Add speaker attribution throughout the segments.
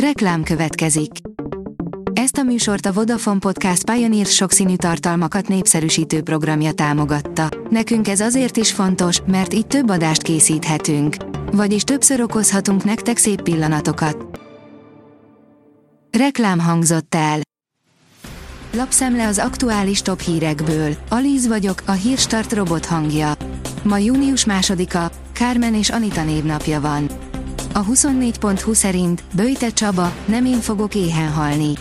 Speaker 1: Reklám következik. Ezt a műsort a Vodafone Podcast Pioneer sokszínű tartalmakat népszerűsítő programja támogatta. Nekünk ez azért is fontos, mert így több adást készíthetünk. Vagyis többször okozhatunk nektek szép pillanatokat. Reklám hangzott el. Lapszemle az aktuális top hírekből. Alíz vagyok, a hírstart robot hangja. Ma június másodika, Kármen és Anita névnapja van. A 24.20 szerint Böjte Csaba, nem én fogok éhen halni.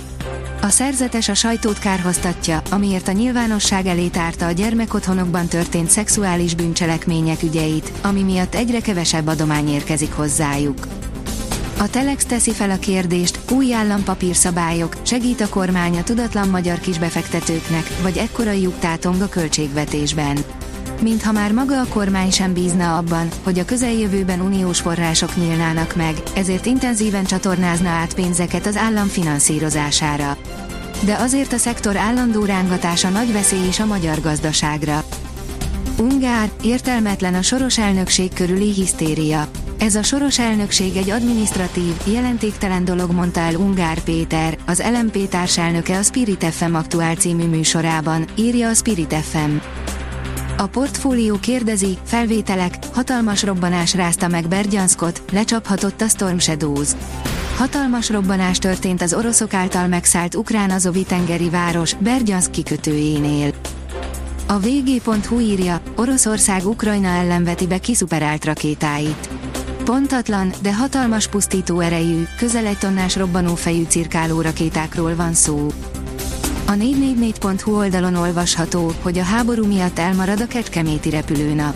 Speaker 1: A szerzetes a sajtót kárhoztatja, amiért a nyilvánosság elé tárta a gyermekotthonokban történt szexuális bűncselekmények ügyeit, ami miatt egyre kevesebb adomány érkezik hozzájuk. A Telex teszi fel a kérdést, új állampapírszabályok, segít a kormány a tudatlan magyar kisbefektetőknek, vagy ekkora lyuk tátong a költségvetésben mintha már maga a kormány sem bízna abban, hogy a közeljövőben uniós források nyílnának meg, ezért intenzíven csatornázna át pénzeket az állam finanszírozására. De azért a szektor állandó rángatása nagy veszély is a magyar gazdaságra. Ungár, értelmetlen a soros elnökség körüli hisztéria. Ez a soros elnökség egy administratív, jelentéktelen dolog mondta el Ungár Péter, az LMP társelnöke a Spirit FM aktuál című műsorában, írja a Spirit FM. A portfólió kérdezi, felvételek, hatalmas robbanás rázta meg Bergyanskot, lecsaphatott a Storm Shadows. Hatalmas robbanás történt az oroszok által megszállt ukrán azovi tengeri város Bergyansk kikötőjénél. A vg.hu írja, Oroszország Ukrajna ellen veti be kiszuperált rakétáit. Pontatlan, de hatalmas pusztító erejű, közel egy tonnás robbanófejű cirkáló rakétákról van szó. A 444.hu oldalon olvasható, hogy a háború miatt elmarad a Kecskeméti repülőnap.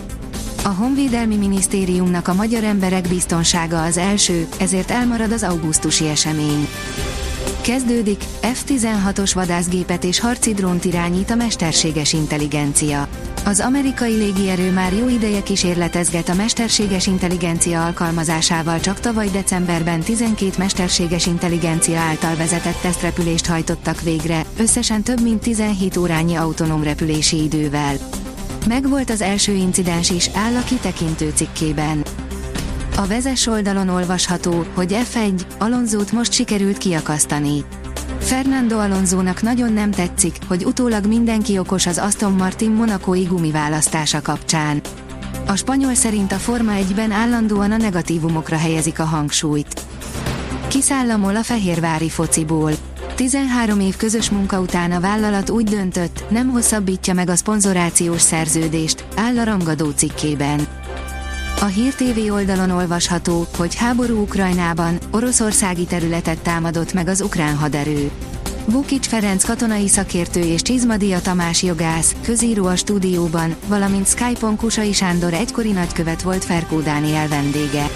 Speaker 1: A Honvédelmi Minisztériumnak a magyar emberek biztonsága az első, ezért elmarad az augusztusi esemény. Kezdődik, F-16-os vadászgépet és harci drónt irányít a mesterséges intelligencia. Az amerikai légierő már jó ideje kísérletezget a mesterséges intelligencia alkalmazásával csak tavaly decemberben 12 mesterséges intelligencia által vezetett tesztrepülést hajtottak végre, összesen több mint 17 órányi autonóm repülési idővel. Megvolt az első incidens is, áll a kitekintő cikkében. A vezes oldalon olvasható, hogy F1, Alonzót most sikerült kiakasztani. Fernando Alonzónak nagyon nem tetszik, hogy utólag mindenki okos az Aston Martin monakói gumiválasztása kapcsán. A spanyol szerint a Forma 1-ben állandóan a negatívumokra helyezik a hangsúlyt. Kiszállamol a fehérvári fociból. 13 év közös munka után a vállalat úgy döntött, nem hosszabbítja meg a szponzorációs szerződést, áll a rangadó cikkében. A Hír TV oldalon olvasható, hogy háború Ukrajnában, oroszországi területet támadott meg az ukrán haderő. Bukics Ferenc katonai szakértő és Csizmadia Tamás jogász, közíró a stúdióban, valamint Skype-on Kusai Sándor egykori nagykövet volt Ferkó Dániel vendége.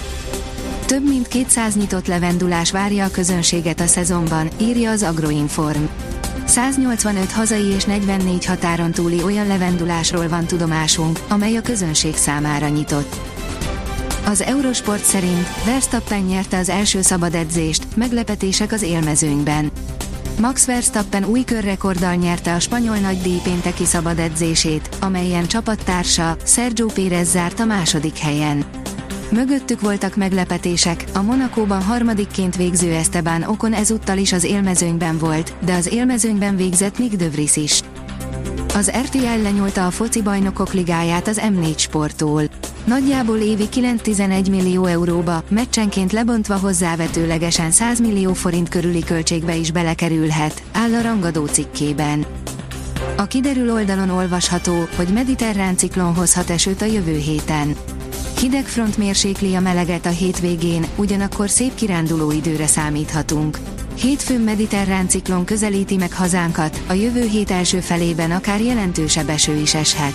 Speaker 1: Több mint 200 nyitott levendulás várja a közönséget a szezonban, írja az Agroinform. 185 hazai és 44 határon túli olyan levendulásról van tudomásunk, amely a közönség számára nyitott. Az Eurosport szerint Verstappen nyerte az első szabad edzést, meglepetések az élmezőnyben. Max Verstappen új körrekorddal nyerte a spanyol nagydíj pénteki szabad edzését, amelyen csapattársa, Sergio Pérez zárt a második helyen. Mögöttük voltak meglepetések, a Monakóban harmadikként végző Esteban Okon ezúttal is az élmezőnyben volt, de az élmezőnyben végzett Nick De Vries is. Az RTL lenyúlta a foci bajnokok ligáját az M4 sporttól. Nagyjából évi 9-11 millió euróba, meccsenként lebontva hozzávetőlegesen 100 millió forint körüli költségbe is belekerülhet, áll a rangadó cikkében. A kiderül oldalon olvasható, hogy mediterrán ciklon hozhat esőt a jövő héten. Hideg front mérsékli a meleget a hétvégén, ugyanakkor szép kiránduló időre számíthatunk. Hétfőn mediterrán ciklon közelíti meg hazánkat, a jövő hét első felében akár jelentősebb eső is eshet.